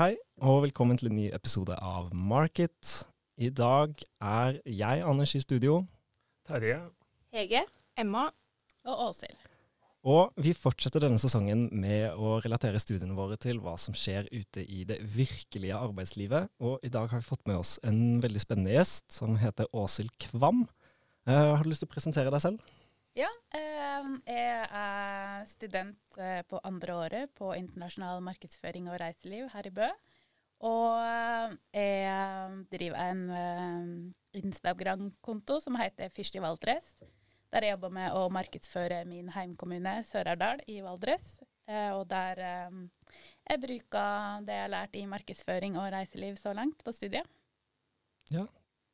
Hei, og velkommen til en ny episode av Market. I dag er jeg, Anders, i studio. Terje. Hege. Emma. Og Åshild. Og vi fortsetter denne sesongen med å relatere studiene våre til hva som skjer ute i det virkelige arbeidslivet. Og i dag har vi fått med oss en veldig spennende gjest som heter Åshild Kvam. Uh, har du lyst til å presentere deg selv? Ja, eh, jeg er student eh, på andre året på internasjonal markedsføring og reiseliv her i Bø. Og jeg driver en Instagram-konto som heter Fyrst i Valdres. Der jeg jobber med å markedsføre min heimkommune Sør-Aurdal i Valdres. Og der jeg bruker det jeg har lært i markedsføring og reiseliv så langt på studiet. Ja,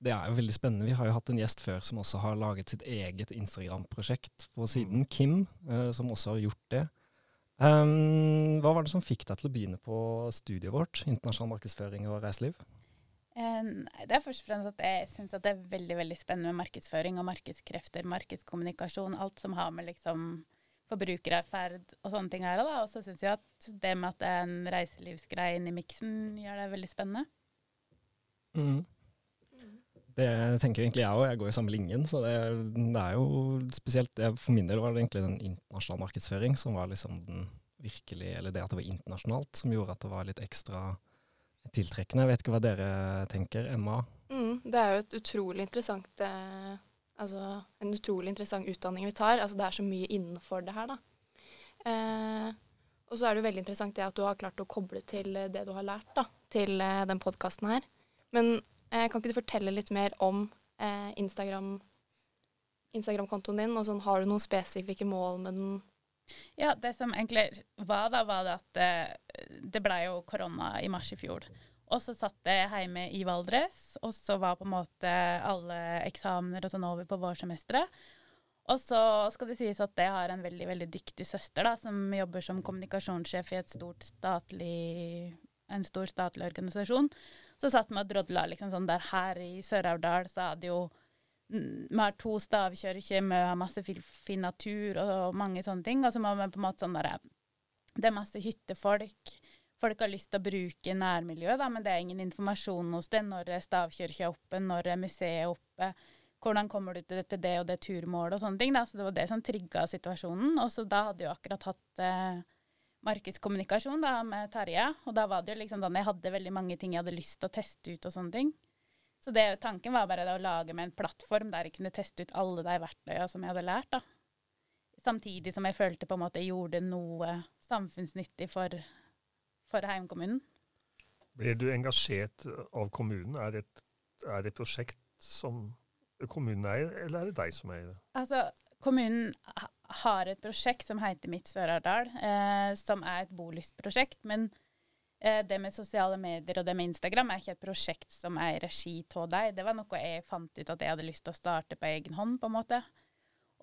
det er jo veldig spennende. Vi har jo hatt en gjest før som også har laget sitt eget Instagram-prosjekt på siden, mm. Kim, uh, som også har gjort det. Um, hva var det som fikk deg til å begynne på studiet vårt, internasjonal markedsføring og reiseliv? Um, det er først og fremst at jeg syns det er veldig veldig spennende med markedsføring og markedskrefter, markedskommunikasjon, alt som har med liksom forbrukererferd og sånne ting å gjøre. Og så syns jeg at det med at det er en reiselivsgreie inni miksen, gjør det veldig spennende. Mm. Det tenker egentlig jeg òg, jeg går i samme linjen. Så det, det er jo spesielt For min del var det egentlig den internasjonale markedsføring som var liksom den virkelig Eller det at det var internasjonalt, som gjorde at det var litt ekstra tiltrekkende. Jeg vet ikke hva dere tenker. Emma? Mm, det er jo et utrolig interessant eh, Altså en utrolig interessant utdanning vi tar. Altså det er så mye innenfor det her, da. Eh, og så er det jo veldig interessant det at du har klart å koble til det du har lært, da, til eh, den podkasten her. Men Eh, kan ikke du fortelle litt mer om eh, Instagram, Instagram-kontoen din? og sånn, Har du noen spesifikke mål med den? Ja, det som egentlig var da, var det at eh, det ble jo korona i mars i fjor. Og så satt jeg hjemme i Valdres, og så var på en måte alle eksamener og sånn over på vårsemesteret. Og så skal det sies at jeg har en veldig veldig dyktig søster da, som jobber som kommunikasjonssjef i statlig, en stor statlig organisasjon. Så satt vi og drodla liksom sånn der her i Sør-Aurdal, så hadde jo Vi har to stavkirker, vi har masse fin natur og mange sånne ting. Og så må vi på en måte sånn derre Det er masse hyttefolk. Folk har lyst til å bruke nærmiljøet, da, men det er ingen informasjon hos det. Når er oppe, når museet er oppe? Hvordan kommer du til det, det og det turmålet og sånne ting. Da. Så det var det som trigga situasjonen. Og så da hadde jo akkurat hatt eh, markedskommunikasjon da, med Terje. Og da var det jo liksom sånn jeg hadde veldig mange ting jeg hadde lyst til å teste ut og sånne ting. Så det, tanken var bare å lage med en plattform der jeg kunne teste ut alle de verktøyene som jeg hadde lært. da. Samtidig som jeg følte på en måte jeg gjorde noe samfunnsnyttig for, for heimkommunen. Blir du engasjert av kommunen? Er det et, er det et prosjekt som kommunen eier, eller er det deg som eier det? Altså, kommunen har et prosjekt som heter Mitt Sør-Aurdal, eh, som er et bolystprosjekt. Men eh, det med sosiale medier og det med Instagram er ikke et prosjekt som er i regi av deg. Det var noe jeg fant ut at jeg hadde lyst til å starte på egen hånd, på en måte.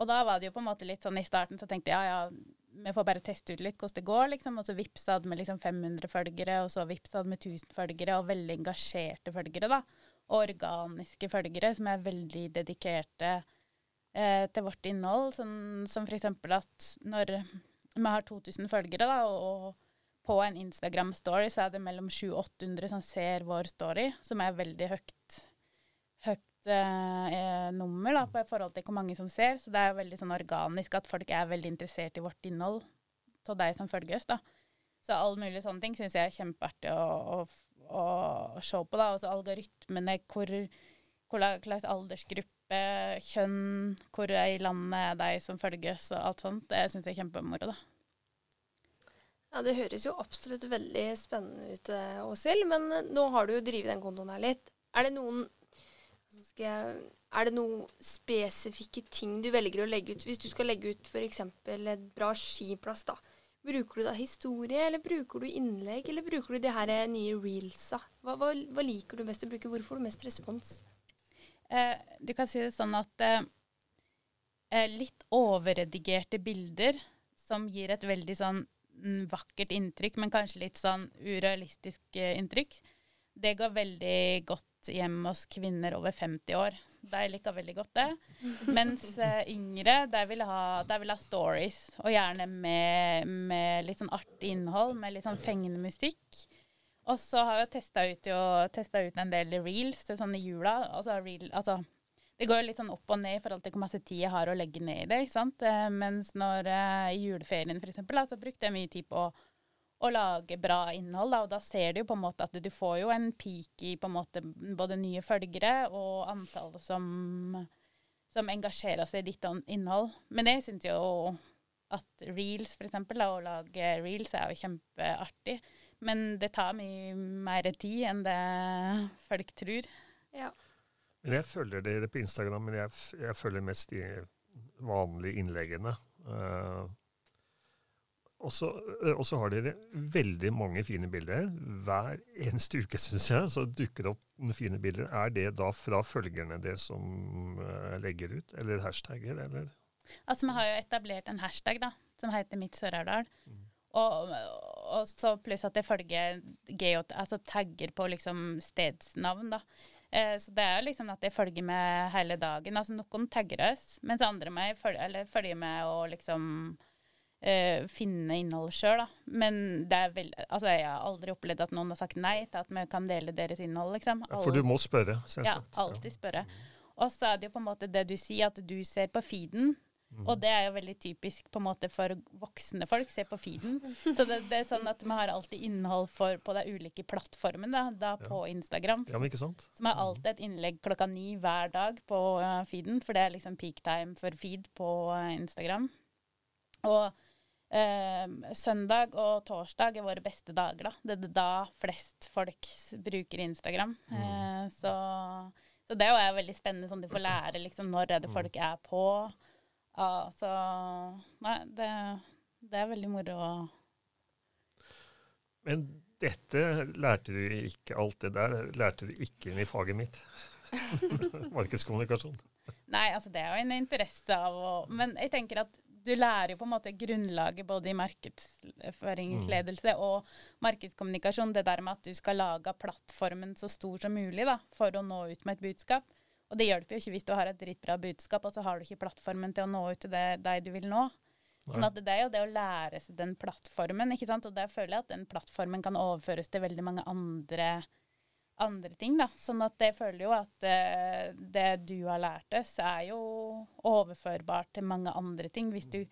Og da var det jo på en måte litt sånn i starten så tenkte jeg ja, ja, vi får bare teste ut litt hvordan det går, liksom. Og så vips hadde med liksom 500 følgere, og så vips hadde med 1000 følgere, og veldig engasjerte følgere, da. Organiske følgere som er veldig dedikerte eh, til vårt innhold. Sånn, som f.eks. at når vi har 2000 følgere, da, og på en Instagram-story så er det mellom 700 og 800 som ser vår story, som er veldig høyt, høyt eh, nummer da, på forhold til hvor mange som ser. Så det er veldig sånn organisk at folk er veldig interessert i vårt innhold av de som følger oss. da. Så alle mulige sånne ting syns jeg er kjempeartig å, å, å, se på. da, Også algoritmene, hvor, hvor slags aldersgruppe kjønn, hvor i landet er de som følges og alt sånt. Det syns jeg er kjempemoro, da. Ja, Det høres jo absolutt veldig spennende ut, eh, Åshild. Men eh, nå har du jo drevet den kontoen her litt. Er det noen jeg, Er det noen spesifikke ting du velger å legge ut? Hvis du skal legge ut f.eks. et bra skiplass, da. Bruker du da historie, eller bruker du innlegg, eller bruker du de her nye reelsa? Hva, hva, hva liker du best å bruke? Hvorfor får du mest respons? Eh, du kan si det sånn at eh, eh, litt overredigerte bilder som gir et veldig sånn mm, vakkert inntrykk, men kanskje litt sånn urealistisk eh, inntrykk, det går veldig godt hjem hos kvinner over 50 år. De liker veldig godt det. Mens yngre, de vil, vil, ha, stories, og gjerne med, med litt sånn artig innhold, med litt sånn fengende musikk. Og så har jeg testa ut, ut en del reels til sånne jula. Altså, reel, altså, det går jo litt sånn opp og ned i forhold til hvor masse tid jeg har å legge ned i det. ikke sant? Eh, mens når eh, i juleferien for eksempel, så brukte jeg mye tid på å, å lage bra innhold. Da, og da ser du jo på en måte at du, du får jo en peak i på en måte både nye følgere og antall som, som engasjerer seg i ditt innhold. Men jeg syns jo at reels, eksempel, å lage reels er jo kjempeartig. Men det tar mye mer tid enn det folk tror. Ja. Men jeg følger dere på Instagram, men jeg, jeg følger mest de vanlige innleggene. Uh, og så har dere veldig mange fine bilder. Hver eneste uke, syns jeg, så dukker det opp fine bilder. Er det da fra følgerne det som uh, legger ut, eller hashtagger, eller? Altså, vi har jo etablert en hashtag da, som heter Mitt Sør-Aurdal. Mm. Og, og, så pluss at det følger geo, altså tagger på liksom stedsnavn, da. Eh, så det er jo liksom at jeg følger med hele dagen. Altså noen tagger oss, mens andre meg følger, følger med og liksom eh, finne innholdet sjøl, da. Men det er vel, altså jeg har aldri opplevd at noen har sagt nei til at vi kan dele deres innhold, liksom. Ja, for du må spørre, selvsagt. Ja, alltid spørre. Og så er det jo på en måte det du sier, at du ser på feeden. Mm. Og det er jo veldig typisk på en måte for voksne folk. Se på feeden. Så det, det er sånn at vi har alltid innhold for, på de ulike plattformene. Da, da ja. på Instagram. Ja, men ikke sant? Som har alltid et innlegg klokka ni hver dag på uh, feeden. For det er liksom peak time for feed på uh, Instagram. Og uh, søndag og torsdag er våre beste dager, da. Det er da flest folk bruker Instagram. Mm. så, så det er jo veldig spennende, sånn du får lære liksom når er det mm. folk er på. Ja, så Nei, det, det er veldig moro å Men dette lærte du ikke alt det der lærte du ikke inn i faget mitt. Markedskommunikasjon. Nei, altså det er jo en interesse av å Men jeg tenker at du lærer jo på en måte grunnlaget både i markedsføringsledelse mm. og markedskommunikasjon. Det der med at du skal lage plattformen så stor som mulig da, for å nå ut med et budskap. Og det hjelper jo ikke hvis du har et dritbra budskap, og så har du ikke plattformen til å nå ut til det, deg du vil nå. Sånn at det er jo det å lære seg den plattformen, ikke sant? og der føler jeg at den plattformen kan overføres til veldig mange andre, andre ting. da. Sånn at jeg føler jo at uh, det du har lært oss, er jo overførbart til mange andre ting. Hvis du,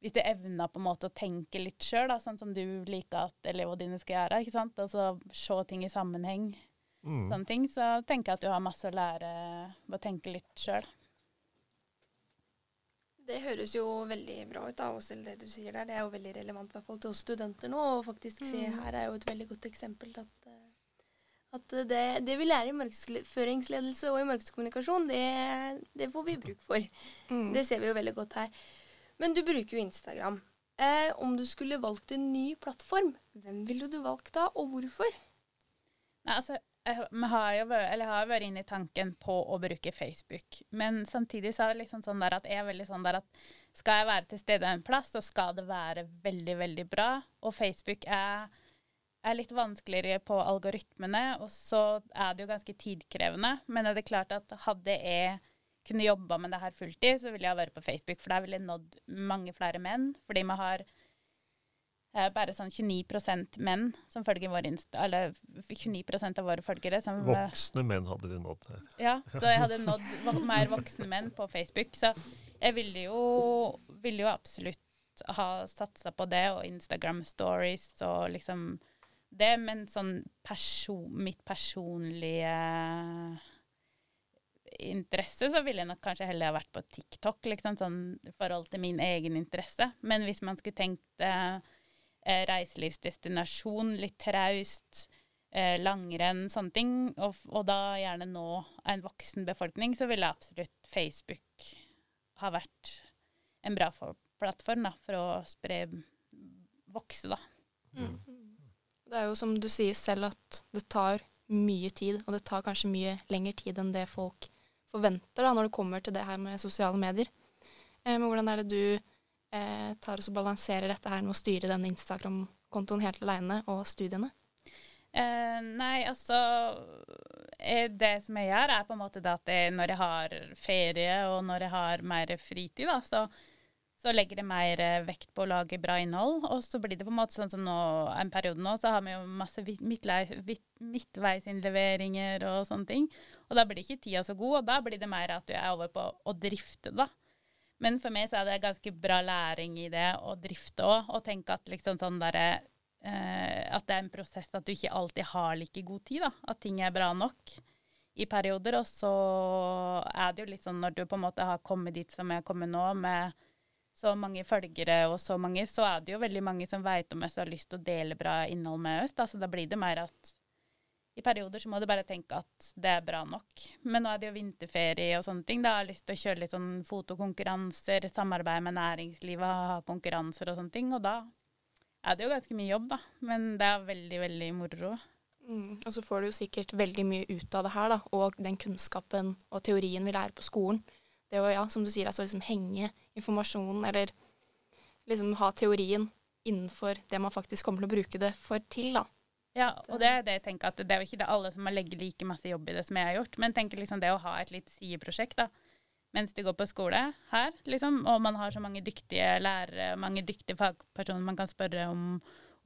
hvis du evner på en måte å tenke litt sjøl, sånn som du liker at elevene dine skal gjøre. ikke sant? Altså se ting i sammenheng mm. sånne ting, så tenker jeg at du har masse å lære ved å tenke litt sjøl. Det høres jo veldig bra ut, da, også det du sier der. Det er jo veldig relevant i hvert fall til oss studenter nå. Og faktisk mm. se her er jo et veldig godt eksempel til at, eh, at det, det, vi lærer i markedsføringsledelse og i markedskommunikasjon, det, det får vi bruk for. Mm. Det ser vi jo veldig godt her. Men du bruker jo Instagram. Eh, om du skulle valgt en ny plattform, hvem ville du valgt da, og hvorfor? Nei, altså, jeg har jo vært, eller har vært inne i tanken på å bruke Facebook. Men samtidig så er det liksom sånn der at jeg er veldig sånn der at skal jeg være til stede en plass, så skal det være veldig, veldig bra. Og Facebook er, er litt vanskeligere på algoritmene, og så er det jo ganske tidkrevende. Men er det klart at hadde jeg kunne jobba med det her fulltid, så ville jeg vært på Facebook, for der ville jeg nådd mange flere menn. Fordi vi har bare sånn 29% menn som følger vår Insta, eller 29% av våre følgere. Som, voksne menn hadde du nådd. Ja, så jeg hadde nådd mer voksne menn på Facebook. Så jeg ville jo, ville jo absolutt ha satsa på det, og Instagram stories og liksom det, men sånn person, mitt personlige interesse, så ville jeg nok kanskje heller ha vært på TikTok, liksom, sånn i forhold til min egen interesse. Men hvis man skulle tenkt eh, eh, reiselivsdestinasjon, litt traust, eh, langrenn, sånne ting, og, og, da gjerne nå en voksen befolkning, så ville absolutt Facebook ha vært en bra for, plattform da, for å spre vokse, da. Mm. Det er jo som du sier selv, at det tar mye tid, og det tar kanskje mye lengre tid enn det folk forventer da, når det kommer til det her med sosiale medier. Eh, men hvordan er det du eh, tar og balanserer dette her med å styre denne Instagram-kontoen helt alene, og studiene? Eh, nei, altså eh, Det som jeg gjør, er på en måte at jeg, når jeg har ferie og når jeg har mer fritid, da, så, så legger det mer eh, vekt på å lage bra innhold. Og så blir det på en måte sånn som nå, en periode nå, så har vi jo masse midtveisinnleveringer og sånne ting. Og da blir ikke tida så god, og da blir det mer at du er over på å drifte, da. Men for meg så er det ganske bra læring i det å drifte òg, og tenke at liksom sånn derre eh, At det er en prosess at du ikke alltid har like god tid, da. At ting er bra nok i perioder. Og så er det jo litt sånn når du på en måte har kommet dit som jeg har kommet nå, med så mange følgere og så mange, så er det jo veldig mange som veit om oss og har lyst til å dele bra innhold med oss. Da. Så da blir det mer at i perioder så må du bare tenke at det er bra nok. Men nå er det jo vinterferie og sånne ting. Da har jeg lyst til å kjøre litt sånn fotokonkurranser, samarbeide med næringslivet, ha konkurranser og sånne ting. Og da er det jo ganske mye jobb, da. Men det er veldig, veldig moro. Mm. Og så får du jo sikkert veldig mye ut av det her, da. Og den kunnskapen og teorien vi lærer på skolen. Det å, ja, som du sier, altså liksom henge informasjonen, eller liksom ha teorien innenfor det man faktisk kommer til å bruke det for til, da. Ja, og det er det jeg tenker at det er jo ikke det alle som har legget like masse jobb i det som jeg har gjort, men tenker liksom det å ha et litt sideprosjekt da, mens du går på skole her, liksom, og man har så mange dyktige lærere, mange dyktige fagpersoner man kan spørre om,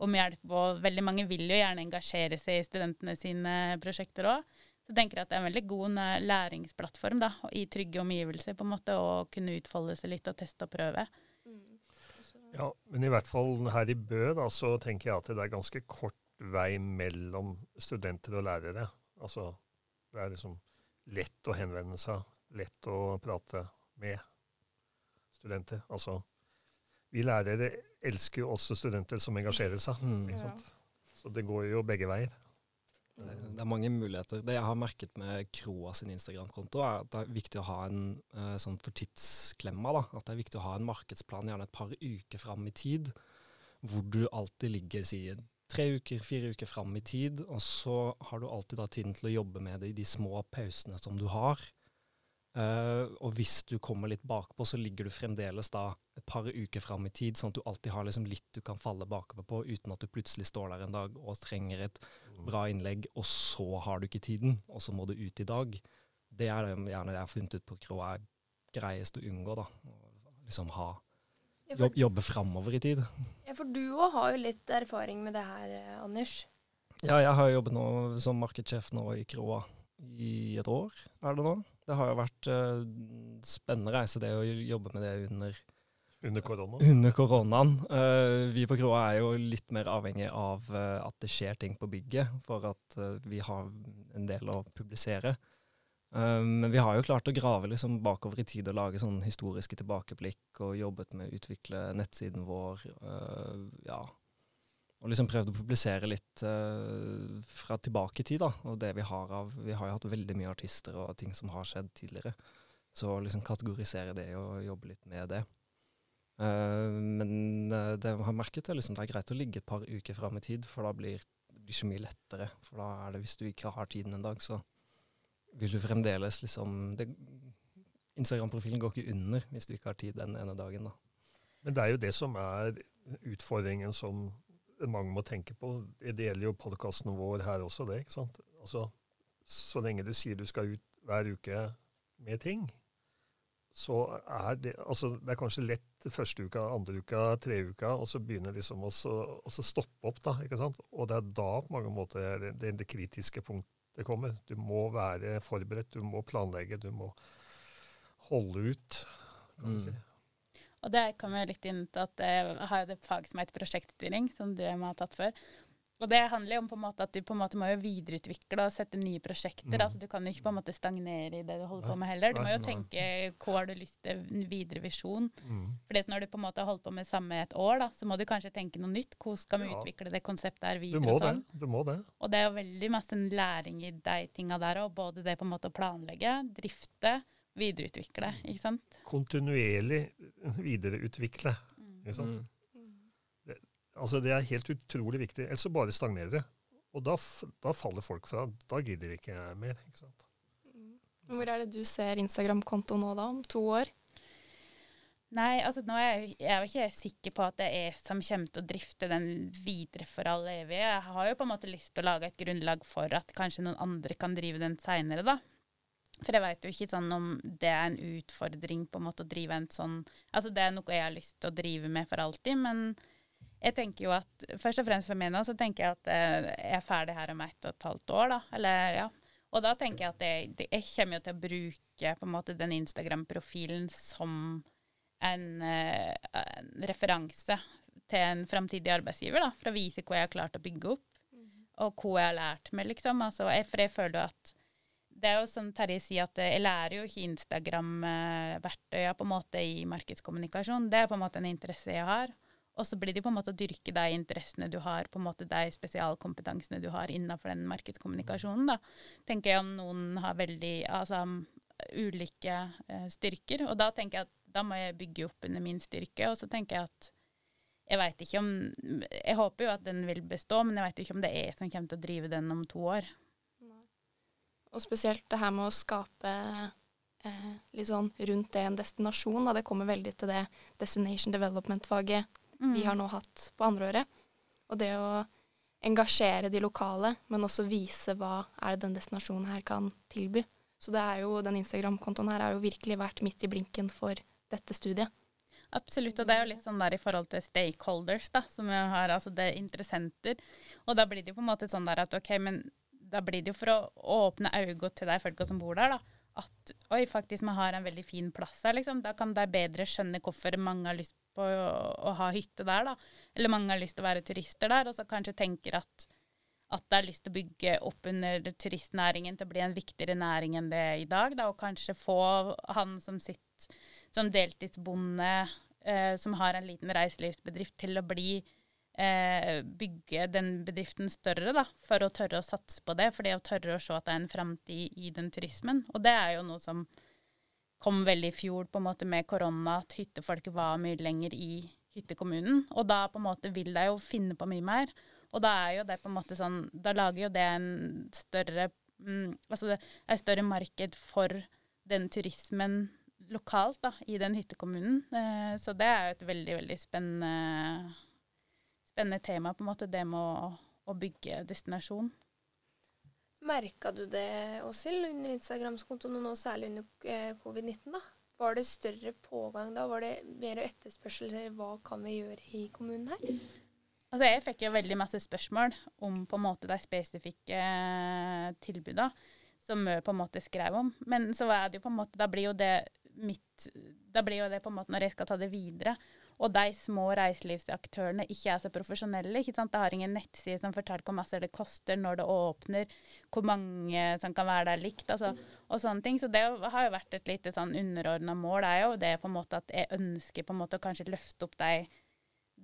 om hjelp, og veldig mange vil jo gjerne engasjere seg i studentene sine prosjekter òg. Så tenker jeg at det er en veldig god læringsplattform da, i trygge omgivelser, på en måte, å kunne utfolde seg litt og teste og prøve. Ja, men i hvert fall her i Bø da, så tenker jeg at det er ganske kort vei mellom studenter og lærere. Altså, det er liksom lett å henvende seg, lett å prate med studenter. Altså, vi lærere elsker jo også studenter som engasjerer seg. Mm. Ikke sant? Så det går jo begge veier. Det, det er mange muligheter. Det jeg har merket med Kroa sin Instagram-konto, er at det er viktig å ha en uh, sånn for tidsklemma. da, At det er viktig å ha en markedsplan gjerne et par uker fram i tid, hvor du alltid ligger si, tre uker, fire uker fram i tid, og så har du alltid da tiden til å jobbe med det i de små pausene som du har. Uh, og hvis du kommer litt bakpå, så ligger du fremdeles da et par uker fram i tid, sånn at du alltid har liksom litt du kan falle bakover på, uten at du plutselig står der en dag og trenger et bra innlegg, og så har du ikke tiden, og så må du ut i dag. Det er det gjerne jeg har funnet ut på Krå er greiest å unngå, da. Liksom ha jobb, Jobbe framover i tid. Ja, for du òg har jo litt erfaring med det her, eh, Anders. Ja, jeg har jobbet nå som markedssjef nå i Kroa i et år, er det nå. Det har jo vært uh, spennende reise, det å jobbe med det under under korona? Under koronaen. Uh, vi på Kroa er jo litt mer avhengig av uh, at det skjer ting på bygget, for at uh, vi har en del å publisere. Men vi har jo klart å grave liksom bakover i tid og lage sånn historiske tilbakeblikk, og jobbet med å utvikle nettsiden vår. ja, og liksom prøvd å publisere litt uh, fra tilbake i tid, da. Og det vi har av Vi har jo hatt veldig mye artister og ting som har skjedd tidligere. Så liksom kategorisere det og jobbe litt med det. Uh, men uh, det jeg har merket, er liksom det er greit å ligge et par uker fram i tid, for da blir det ikke mye lettere. For da er det, hvis du ikke har tiden en dag, så vil du fremdeles liksom Instagram-profilen går ikke under hvis du ikke har tid den ene dagen, da. Men det er jo det som er utfordringen som mange må tenke på. Det gjelder jo podkasten vår her også, det. ikke sant? Altså, Så lenge du sier du skal ut hver uke med ting, så er det altså det er kanskje lett første uka, andre uka, tre uka, og så begynner liksom å stoppe opp. da, ikke sant? Og det er da på mange måter det, det, kritiske kritiske punktet kommer. Du må være forberedt, du må planlegge, du må holde ut. kan mm. si. Og det kommer litt inn til at jeg har et fag som heter prosjektstyring, som du har tatt før. Og det handler jo om på en måte at du på en måte må jo videreutvikle og sette nye prosjekter. Mm. altså Du kan jo ikke på en måte stagnere i det du holder på med heller. Du må jo tenke hva har du lyst til, en videre visjon. Mm. Fordi at når du på en måte har holdt på med samme et år, da, så må du kanskje tenke noe nytt. Hvordan skal vi ja. utvikle det konseptet her videre? Du må, sånn. det. du må det. Og det er jo veldig masse læring i de tinga der òg. Både det på en måte å planlegge, drifte, videreutvikle. ikke sant? Kontinuerlig videreutvikle. Ikke sant? Mm. Altså det er helt utrolig viktig. Ellers så bare stagnerer det. Og da, da, faller folk fra. Da gidder de ikke mer. ikke sant? Mm. Hvor er det du ser Instagram-konto nå, da, om to år? Nei, altså nå er jeg, jeg er jo ikke sikker på at det er som kommer til å drifte den videre for all evig. Jeg har jo på en måte lyst til å lage et grunnlag for at kanskje noen andre kan drive den seinere, da. For jeg vet jo ikke sånn om det er en utfordring på en måte å drive en sånn Altså det er noe jeg har lyst til å drive med for alltid, men jeg tenker jo at Først og fremst for meg nå, så tenker jeg at eh, jeg er ferdig her om ett og et halvt år, da. Eller ja. Og da tenker jeg at jeg, jeg kommer jo til å bruke på en måte den Instagram-profilen som en, eh, en, referanse til en framtidig arbeidsgiver, da, for å vise hva jeg har klart å bygge opp, og hva jeg har lært meg, liksom. Altså, jeg, for jeg føler jo at det er jo som Terje sier, at jeg lærer jo ikke Instagram-verktøya på en måte i markedskommunikasjon. Det er på en måte en interesse jeg har. Og så blir det på en måte å dyrke de interessene du har, på en måte de spesialkompetansene du har innenfor den markedskommunikasjonen. da. Tenker jeg om noen har veldig altså, ulike uh, styrker. Og da tenker jeg at da må jeg bygge opp under min styrke. Og så tenker jeg at jeg veit ikke om Jeg håper jo at den vil bestå, men jeg veit ikke om det er jeg som kommer til å drive den om to år. Og spesielt det her med å skape eh, litt sånn rundt det en destinasjon. Da. Det kommer veldig til det Destination Development-faget mm. vi har nå hatt på andreåret. Og det å engasjere de lokale, men også vise hva er det den destinasjonen her kan tilby. Så det er jo, den Instagram-kontoen her har jo virkelig vært midt i blinken for dette studiet. Absolutt, og det er jo litt sånn der i forhold til stakeholders, da, som vi har, altså det er interessenter. Og da blir det jo på en måte sånn der at OK, men da blir det jo for å åpne øynene til de folka som bor der, da. At oi, faktisk vi har en veldig fin plass her, liksom. Da kan de bedre skjønne hvorfor mange har lyst på å, å, ha hytte der, da. Eller mange har lyst til å være turister der, og så kanskje tenker at at det er lyst til å bygge opp under turistnæringen til å bli en viktigere næring enn det er i dag. Da, og kanskje få han som sitter som deltidsbonde, eh, som har en liten reiselivsbedrift, til å bli eh, bygge den bedriften større, da, for å tørre å satse på det. For det å tørre å se at det er en framtid i den turismen. Og det er jo noe som kom veldig i fjor på en måte med korona, at hyttefolket var mye lenger i hyttekommunen. Og da på en måte vil de jo finne på mye mer. Og da er jo det på en måte sånn Da lager jo det en større mm, Altså et større marked for den turismen lokalt da, i den hyttekommunen. Eh, så det er jo et veldig, veldig spennende spennende tema, på en måte, det med å, å bygge destinasjon. Merka du det, Åshild, under Instagram-kontoen, og nå særlig under eh, covid-19? da? Var det større pågang da? Var det mer etterspørsel? Hva kan vi gjøre i kommunen her? Altså, jeg fikk jo veldig masse spørsmål om på en måte de spesifikke eh, tilbudene som vi på en måte skrev om. Men så er det jo på en måte, da blir jo det mitt Da blir jo det på en måte når jeg skal ta det videre, og de små reiselivsaktørene ikke er så profesjonelle. ikke sant? Det har ingen nettside som forteller hvor masse det koster når det åpner, hvor mange som kan være der likt, altså, og sånne ting. Så det har jo vært et lite sånn underordna mål. Er jo det på en måte at jeg ønsker på en måte å kanskje løfte opp de,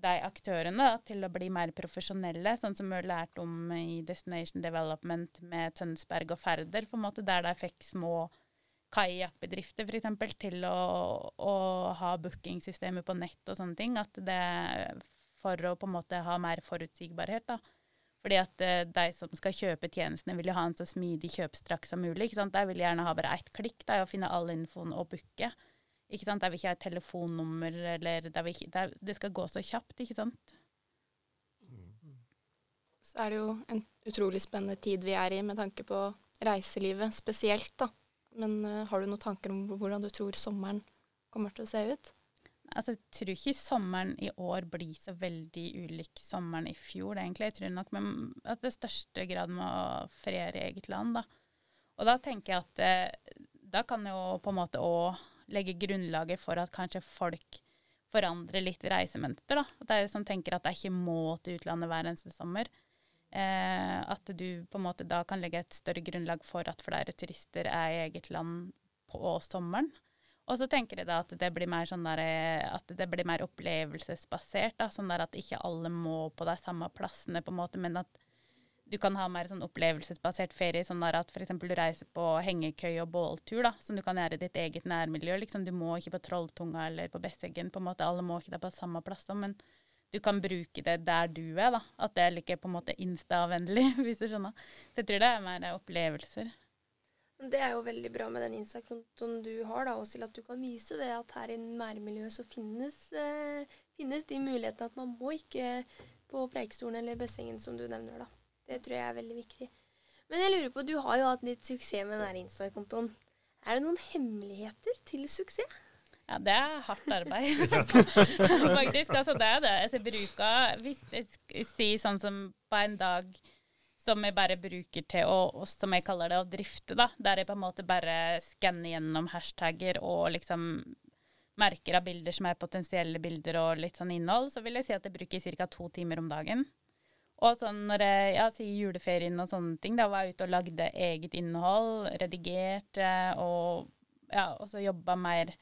de aktørene da, til å bli mer profesjonelle, sånn som vi har lært om i Destination Development med Tønsberg og Færder, på en måte, der de fikk små kajakkbedrifter f.eks. til å, å ha bookingsystemer på nett og sånne ting. At det For å på en måte ha mer forutsigbarhet, da. Fordi at uh, de som skal kjøpe tjenestene, vil jo ha en så smidig kjøpstrakt som mulig. ikke sant? De vil gjerne ha bare ett klikk da, og finne all infoen og booke. Ikke sant? De vil ikke ha et telefonnummer, eller det, ikke, de, det skal gå så kjapt, ikke sant. Så er det jo en utrolig spennende tid vi er i med tanke på reiselivet spesielt, da. Men uh, har du noen tanker om hvordan du tror sommeren kommer til å se ut? Altså, jeg tror ikke sommeren i år blir så veldig ulik sommeren i fjor, egentlig. Jeg tror nok at det største grad må feriere eget land, da. Og da tenker jeg at eh, da kan jo på en måte òg legge grunnlaget for at kanskje folk forandrer litt reisemønster, da. At de som tenker at de ikke må til utlandet hver eneste sommer. Eh, at du på en måte da kan legge et større grunnlag for at flere turister er i eget land på sommeren. Og så tenker jeg da at det blir mer, sånn der, at det blir mer opplevelsesbasert. Da, sånn at ikke alle må på de samme plassene, på en måte, men at du kan ha mer sånn opplevelsesbasert ferie. Sånn der at f.eks. du reiser på hengekøy og båltur, da, som du kan gjøre i ditt eget nærmiljø. Liksom. Du må ikke på Trolltunga eller på Besseggen. på en måte, Alle må ikke der på samme plass. Da, Men du kan bruke det der du er. da. At det er like på en måte instavennlig, hvis du skjønner. Så jeg tror det er mer opplevelser. Det er jo veldig bra med den Insta-kontoen du har, da, til at du kan vise det at her i nærmiljøet så finnes, eh, finnes de mulighetene at man må ikke på Preikestolen eller Bessengen, som du nevner. da. Det tror jeg er veldig viktig. Men jeg lurer på, du har jo hatt litt suksess med den Insta-kontoen. Er det noen hemmeligheter til suksess? Ja, det er hardt arbeid. Faktisk. Altså, det er det. Altså, jeg bruker Hvis jeg sier sånn som på en dag som jeg bare bruker til å, som jeg kaller det, å drifte, da. Der jeg på en måte bare skanner gjennom hashtagger og liksom merker av bilder som er potensielle bilder og litt sånn innhold, så vil jeg si at jeg bruker ca. to timer om dagen. Og sånn når jeg ja, sier juleferien og sånne ting, da var jeg ute og lagde eget innhold, redigerte og ja, og så jobba mer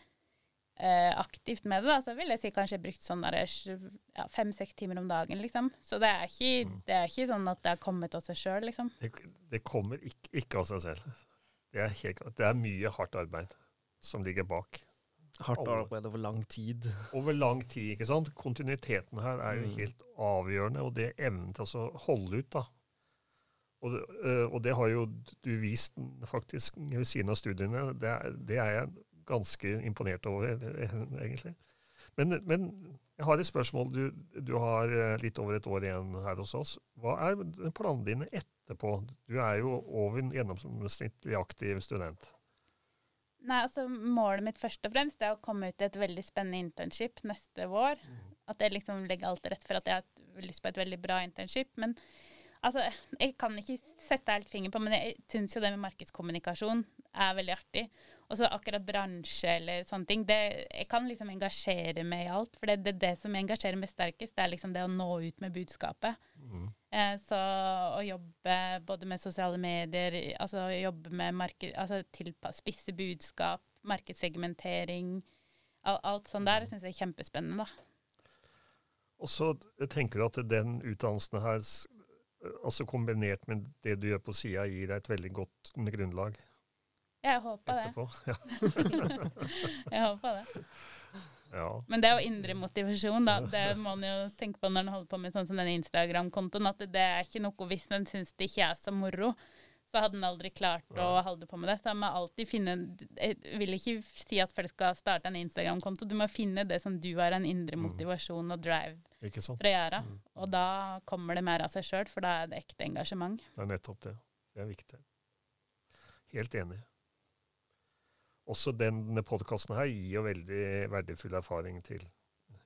eh, aktivt med det, da, så vil jeg si kanskje jeg brukt sånn sju- ja, fem-seks timer om dagen, liksom. Så det er ikke, Mm. det er ikke sånn at det har kommet av seg sjøl, liksom. Det, det kommer ikke, ikke av seg selv. Det er, helt, klart. det er mye hardt arbeid som ligger bak. Hardt arbeid over lang tid. Over lang tid, ikke sant. Kontinuiteten her er jo Mm. helt avgjørende, og det evnen til å holde ut, da. Og det, øh, og det har jo du vist faktisk ved siden av studiene. Det er, det er jeg ganske imponert over, egentlig. Men, men jeg har et spørsmål. Du, du har eh, litt over et år igjen her hos oss. Hva er planene dine etterpå? Du er jo over en gjennomsnittlig aktiv student. Nei, altså Målet mitt først og fremst er å komme ut i et veldig spennende internship neste vår. At jeg liksom legger alt til rette for at jeg har lyst på et veldig bra internship. Men altså, jeg kan ikke sette helt finger på, men jeg syns jo det med markedskommunikasjon er veldig artig. Og så akkurat bransje eller sånne ting. Det, jeg kan liksom engasjere meg i alt. For det er det, det som engasjerer meg sterkest, det er liksom det å nå ut med budskapet. Mm. Eh, så å jobbe både med sosiale medier, altså jobbe med marked, altså tilpass, spisse budskap, markedssegmentering, al alt sånt der, syns jeg er kjempespennende, da. Og så tenker du at den utdannelsen her, altså kombinert med det du gjør på sida, gir deg et veldig godt grunnlag Jeg håper etterpå? det. Jeg håper det. ja. Men det er jo indre motivasjon, da. Det må man jo tenke på når en holder på med sånn som den Instagram-kontoen, at det er ikke noe hvis en syns det ikke er så moro. Så hadde den aldri klart å holde på med det. Så man må alltid finne Jeg vil ikke si at folk skal starte en Instagram-konto. Du må finne det som du har en indre Mm. motivasjon og drive for å gjøre. Mm. Og da kommer det mer av seg sjøl, for da er det ekte engasjement. Det er nettopp det. Det er viktig. Helt enig. Også denne podkasten her gir jo veldig verdifull erfaring til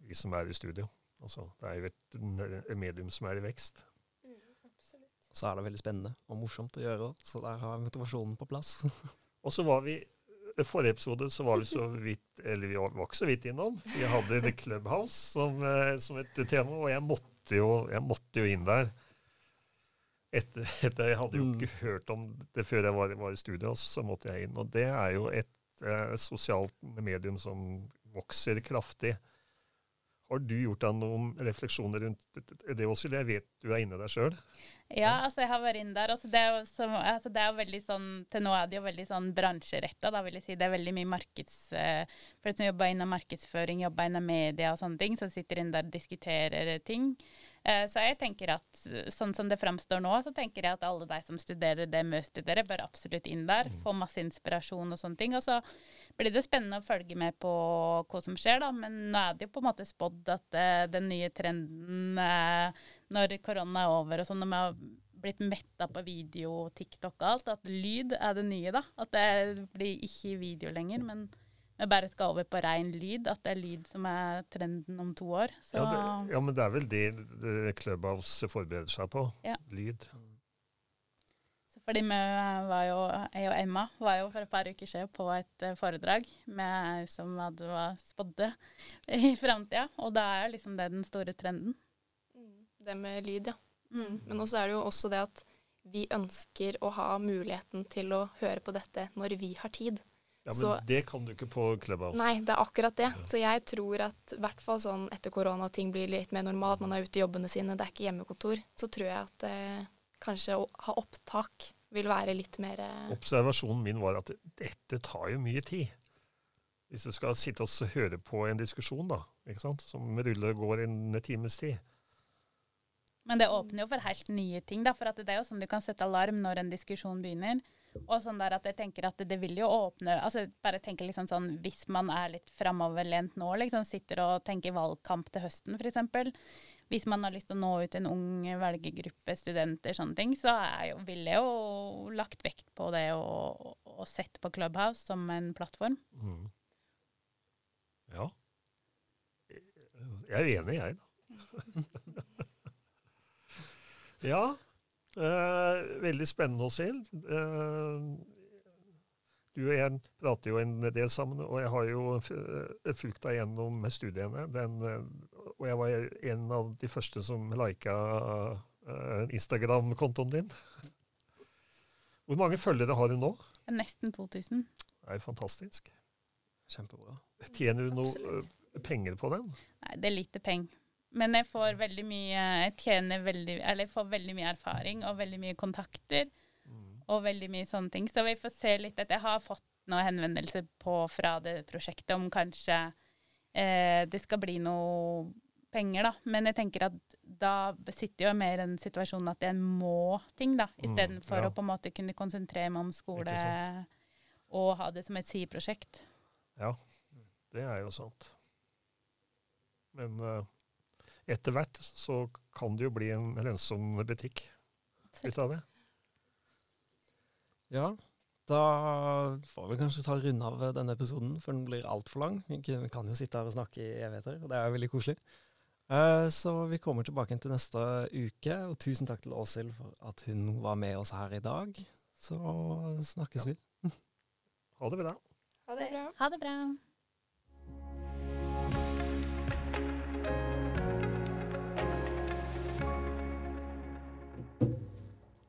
vi som er i studio. Altså, det er jo et, et medium som er i vekst. Så er det veldig spennende og morsomt å gjøre, så der har motivasjonen på plass. Og så var vi i forrige episode så var vi så vidt Eller vi var var ikke så vidt innom. Vi hadde The Clubhouse som, eh, som et tema, og jeg måtte jo, jeg måtte jo inn der. Etter, etter Jeg hadde jo Mm. ikke hørt om det før jeg var, var i studio, så måtte jeg inn. Og det er jo et eh, sosialt medium som vokser kraftig. Har du gjort deg noen refleksjoner rundt det- det også? Jeg vet du er inne der sjøl. Ja, altså jeg har vært inne der. Altså det, er som, altså det er veldig sånn Til nå er det jo veldig sånn bransjeretta, da vil jeg si. Det er veldig mye markeds... For folk som jobber innen markedsføring, jobber innen media og sånne ting, så sitter inne der og diskuterer ting. Eh, så jeg tenker at sånn som det framstår nå, så tenker jeg at alle de som studerer det vi studerer, bør absolutt inn der. Få masse inspirasjon og sånne ting. Og så blir det spennende å følge med på hva som skjer, da. Men nå er det jo på en måte spådd at uh, den nye trenden uh, når korona er over og sånn, når vi har blitt metta på video, TikTok og alt, at lyd er det nye, da. At det blir ikke video lenger, men vi bare skal over på ren lyd. At det er lyd som er trenden om to år. Så Ja, det- ja, men det er vel det, det Clubhouse forbereder seg på. Ja. Lyd. Fordi vi var jo, jeg og Emma var jo for et par uker siden på et eh, foredrag med ei som hadde spådde i framtida, og da er jo liksom det den store trenden. Det med lyd, ja. Mm. Men også er det jo også det at vi ønsker å ha muligheten til å høre på dette når vi har tid. Ja, men Så- det kan du ikke på Clubhouse. Nei, det er akkurat det. Så jeg tror at i hvert fall sånn etter korona ting blir litt mer normalt, man er ute i jobbene sine, det er ikke hjemmekontor, så tror jeg at eh, kanskje å ha opptak vil være litt mer eh, Observasjonen min var at dette tar jo mye tid. Hvis du skal sitte og høre på en diskusjon, da, ikke sant? som ruller og går en times tid. Men det åpner jo for helt nye ting, da, for at det er jo sånn du kan sette alarm når en diskusjon begynner. Og sånn der at jeg tenker at det, det vil jo åpne altså Bare tenker liksom sånn Hvis man er litt framoverlent nå, liksom sitter og tenker valgkamp til høsten f.eks. hvis man har lyst til å nå ut en ung velgergruppe, studenter, sånne ting, så er jo, ville jeg jo lagt vekt på det og, og sett på Clubhouse som en plattform. Mm. Ja. Jeg er enig, jeg, da. ja. Eh, veldig spennende å se. Eh, du og jeg prater jo en del sammen, og jeg har jo fulgt deg gjennom studiene. Den, eh, og jeg var en av de første som lika eh, Instagram-kontoen din. Hvor mange følgere har du nå? Nesten 2000. Det er fantastisk. Kjempebra. Tjener du noe Absolutt. eh, penger på den? Nei, det er lite penger. Men jeg får veldig mye Jeg tjener veldig Eller jeg får veldig mye erfaring og veldig mye kontakter og veldig mye sånne ting. Så vi får se litt at jeg har fått noen henvendelser på fra det prosjektet om kanskje eh, det skal bli noe penger, da. Men jeg tenker at da sitter jo mer i den situasjonen at jeg må ting, da. Mm, Istedenfor ja. å på en måte kunne konsentrere meg om skole og ha det som et sideprosjekt. Ja, det er jo sant. Men uh, etter hvert så kan det jo bli en lønnsom butikk ut av det. Ja, da får vi kanskje ta runde av denne episoden, for den blir altfor lang. Vi kan jo sitte her og snakke i evigheter, og det er veldig koselig. Eh, Så vi kommer tilbake til neste uke, og tusen takk til Åshild for at hun var med oss her i dag. Så snakkes Ja. vi. Ha det bra. Ha det. Bra. Ha det bra.